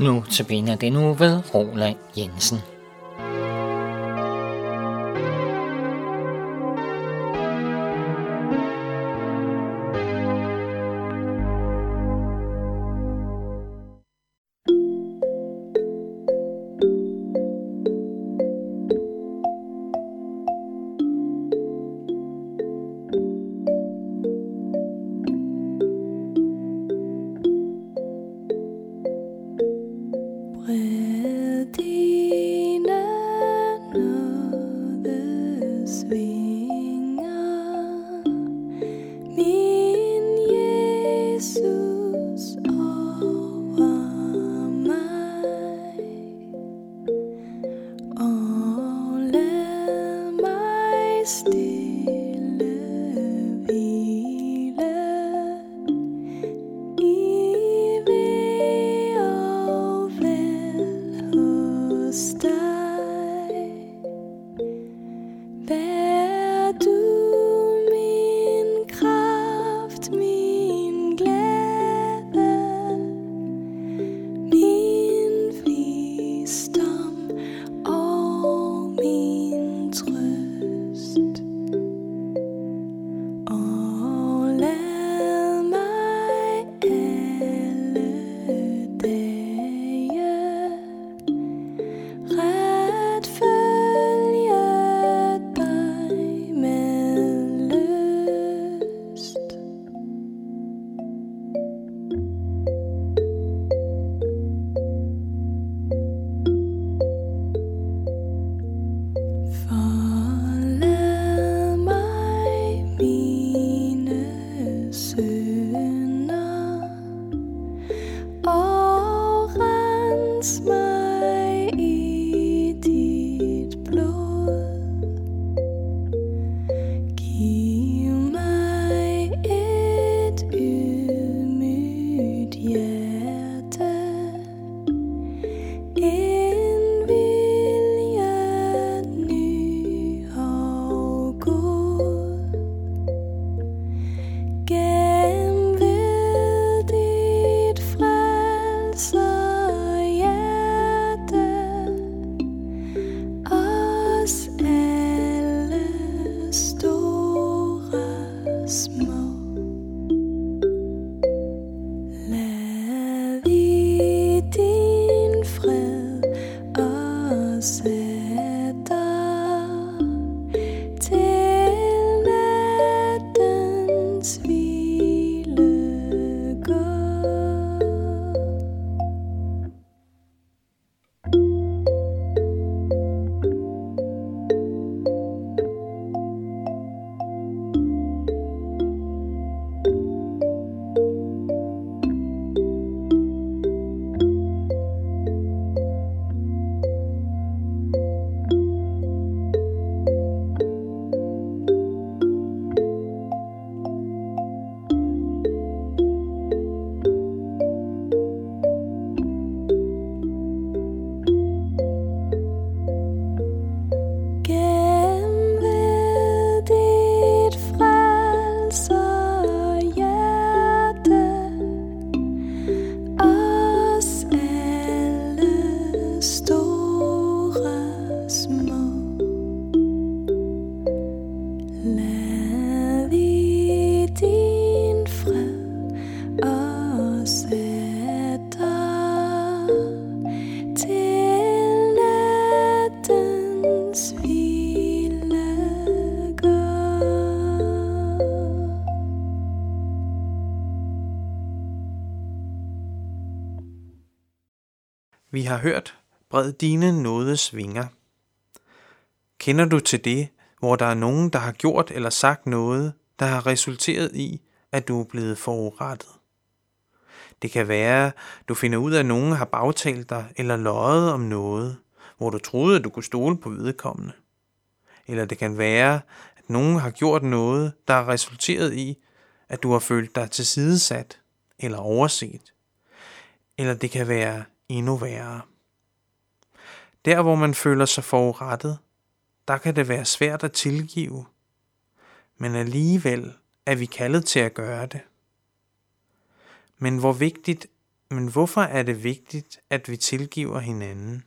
Nu tabiner det nu ved Roland Jensen. Har hørt, bred dine nåde svinger. Kender du til det, hvor der er nogen, der har gjort eller sagt noget, der har resulteret i, at du er blevet forurettet? Det kan være, du finder ud af, at nogen har bagtalt dig eller løjet om noget, hvor du troede, at du kunne stole på vedkommende. Eller det kan være, at nogen har gjort noget, der har resulteret i, at du har følt dig tilsidesat eller overset. Eller det kan være endnu værre. Der hvor man føler sig forurettet, der kan det være svært at tilgive, men alligevel er vi kaldet til at gøre det. Men hvor vigtigt Men hvorfor er det vigtigt, at vi tilgiver hinanden?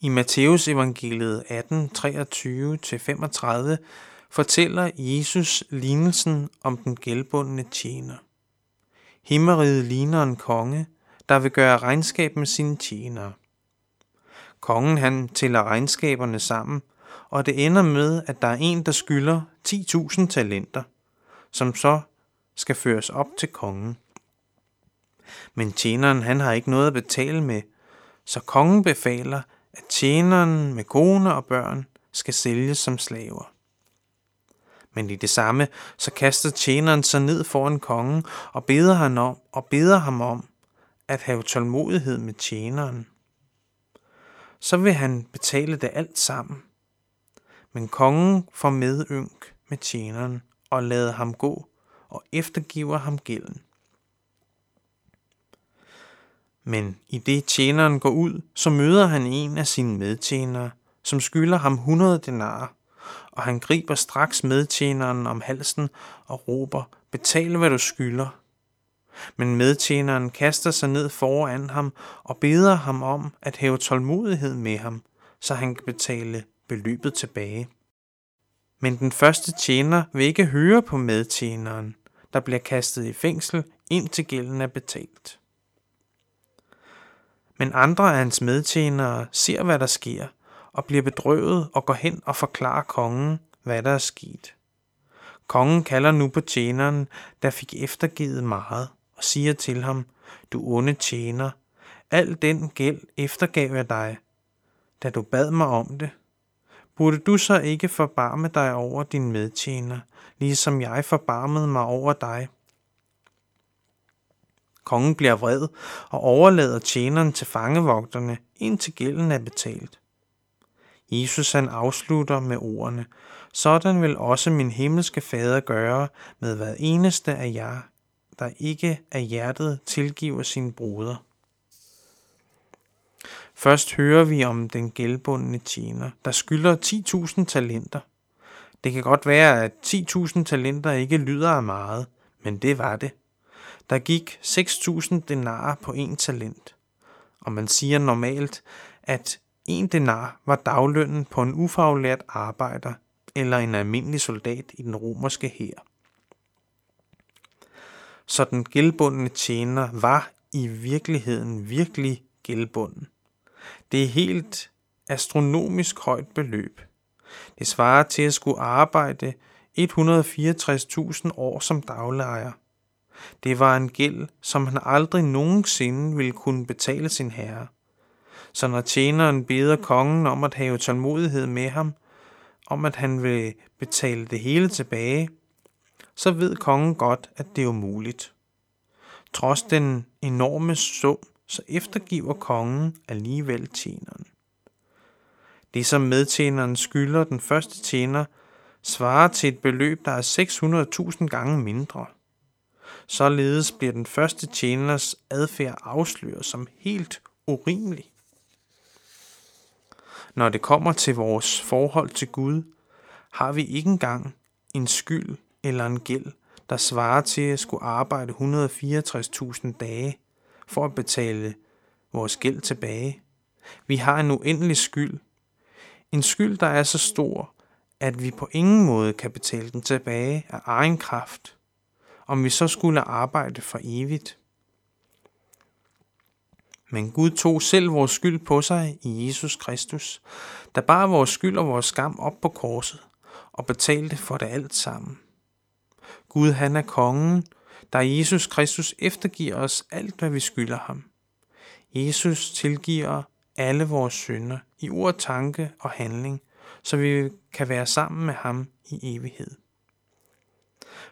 I Matteus evangeliet 18, 23-35 fortæller Jesus lignelsen om den gældbundne tjener. Himmeriget ligner en konge, der vil gøre regnskab med sine tjenere. Kongen han tæller regnskaberne sammen, og det ender med, at der er en, der skylder 10.000 talenter, som så skal føres op til kongen. Men tjeneren han har ikke noget at betale med, så kongen befaler, at tjeneren med kone og børn skal sælges som slaver. Men i det samme, så kaster tjeneren sig ned foran kongen og beder ham om, og beder ham om at have tålmodighed med tjeneren. Så vil han betale det alt sammen. Men kongen får medynk med tjeneren og lader ham gå og eftergiver ham gælden. Men i det tjeneren går ud, så møder han en af sine medtjenere, som skylder ham 100 denarer, og han griber straks medtjeneren om halsen og råber, betal hvad du skylder. Men medtjeneren kaster sig ned foran ham og beder ham om at have tålmodighed med ham, så han kan betale beløbet tilbage. Men den første tjener vil ikke høre på medtjeneren, der bliver kastet i fængsel, indtil gælden er betalt. Men andre af hans medtjenere ser, hvad der sker, og bliver bedrøvet og går hen og forklarer kongen, hvad der er sket. Kongen kalder nu på tjeneren, der fik eftergivet meget, og siger til ham, du onde tjener, al den gæld eftergav jeg dig, da du bad mig om det. Burde du så ikke forbarme dig over din medtjener, ligesom jeg forbarmede mig over dig? Kongen bliver vred og overlader tjeneren til fangevogterne, indtil gælden er betalt. Jesus han afslutter med ordene, sådan vil også min himmelske fader gøre med hver eneste af jer, der ikke af hjertet tilgiver sin broder. Først hører vi om den gældbundne tjener, der skylder 10.000 talenter. Det kan godt være, at 10.000 talenter ikke lyder af meget, men det var det. Der gik 6.000 denarer på en talent. Og man siger normalt, at en denar var daglønnen på en ufaglært arbejder eller en almindelig soldat i den romerske hær. Så den gældbundne tjener var i virkeligheden virkelig gældbunden. Det er helt astronomisk højt beløb. Det svarer til at skulle arbejde 164.000 år som daglejer. Det var en gæld, som han aldrig nogensinde ville kunne betale sin herre. Så når tjeneren beder kongen om at have tålmodighed med ham, om at han vil betale det hele tilbage, så ved kongen godt, at det er umuligt. Trods den enorme sum, så eftergiver kongen alligevel tjeneren. Det som medtjeneren skylder den første tjener, svarer til et beløb, der er 600.000 gange mindre. Således bliver den første tjeners adfærd afsløret som helt urimelig. Når det kommer til vores forhold til Gud, har vi ikke engang en skyld eller en gæld, der svarer til at skulle arbejde 164.000 dage for at betale vores gæld tilbage. Vi har en uendelig skyld. En skyld, der er så stor, at vi på ingen måde kan betale den tilbage af egen kraft, om vi så skulle arbejde for evigt. Men Gud tog selv vores skyld på sig i Jesus Kristus, der bar vores skyld og vores skam op på korset og betalte for det alt sammen. Gud han er kongen, der Jesus Kristus eftergiver os alt, hvad vi skylder ham. Jesus tilgiver alle vores synder i ord, tanke og handling, så vi kan være sammen med ham i evighed.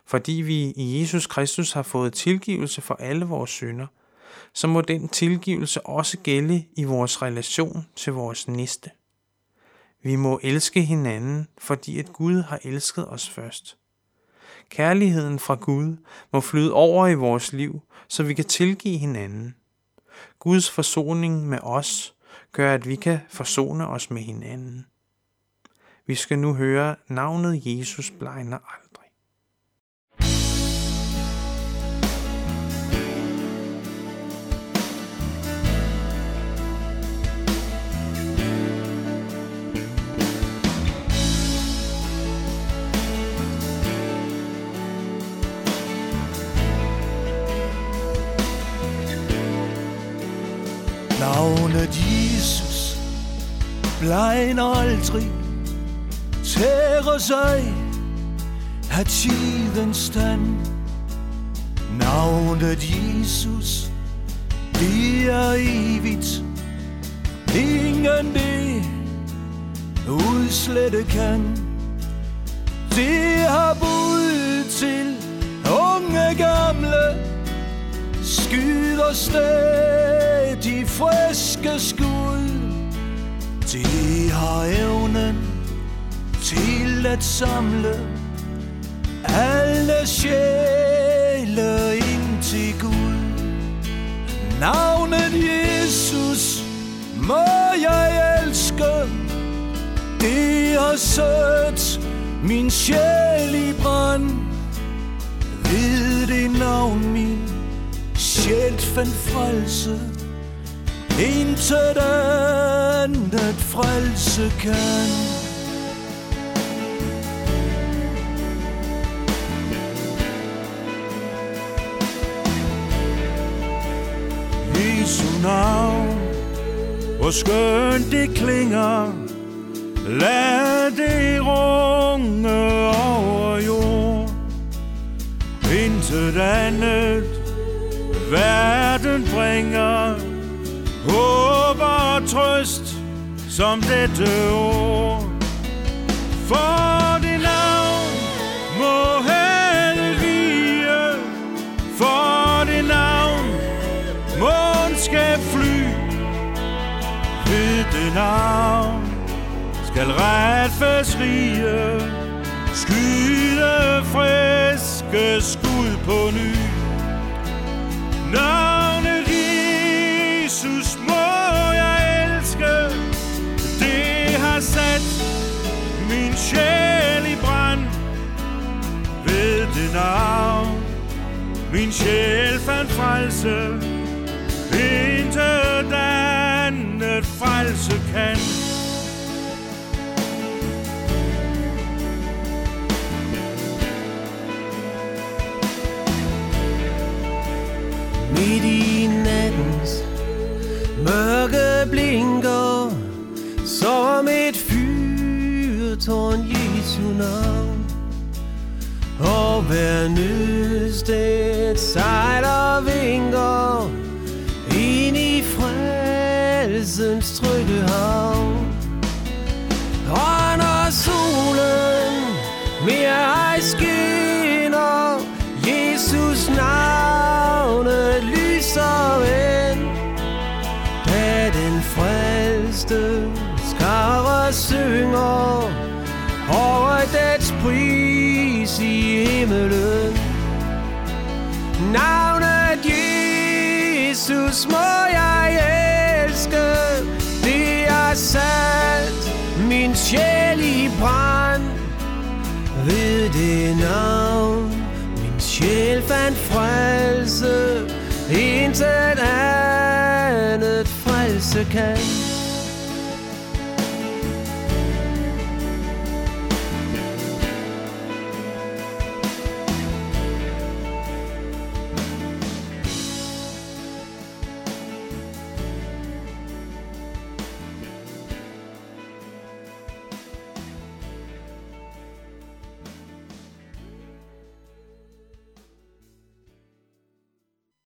Fordi vi i Jesus Kristus har fået tilgivelse for alle vores synder, så må den tilgivelse også gælde i vores relation til vores næste. Vi må elske hinanden, fordi at Gud har elsket os først. Kærligheden fra Gud må flyde over i vores liv, så vi kan tilgive hinanden. Guds forsoning med os gør, at vi kan forsone os med hinanden. Vi skal nu høre navnet Jesus blegner blegner aldrig, tærer sig af tidens stand. Navnet Jesus, bliver evigt, ingen det udslette kan. Det har bud til unge gamle, skyder sted friske skud. De har evnen til at samle alle sjæle ind til Gud. Navnet Jesus må jeg elske, det har sødt min sjæl i brand. Ved det navn min sjæl fandt frelse, intet andet frelse kan. Jesu navn, hvor skønt det klinger, lad det runge over jord. Intet andet verden bringer, trøst som dette ord. For det navn må hele vige, for det navn månen skal fly. Ved det navn skal retfærdsrige skyde friske skud på ny. Navnet sjæl i brand. Ved det navn, min sjæl fandt frelse, intet andet frelse kan. Tårn Jesu navn. Og hver nødsted sejler vinker Ind i frelsens trygge havn. Og når solen mere ej skinner Jesus navn. Jesus må jeg elske. Det er sandt. Min sjæl i brand. Ved det navn. Min sjæl fandt frelse. Intet andet frelse kan.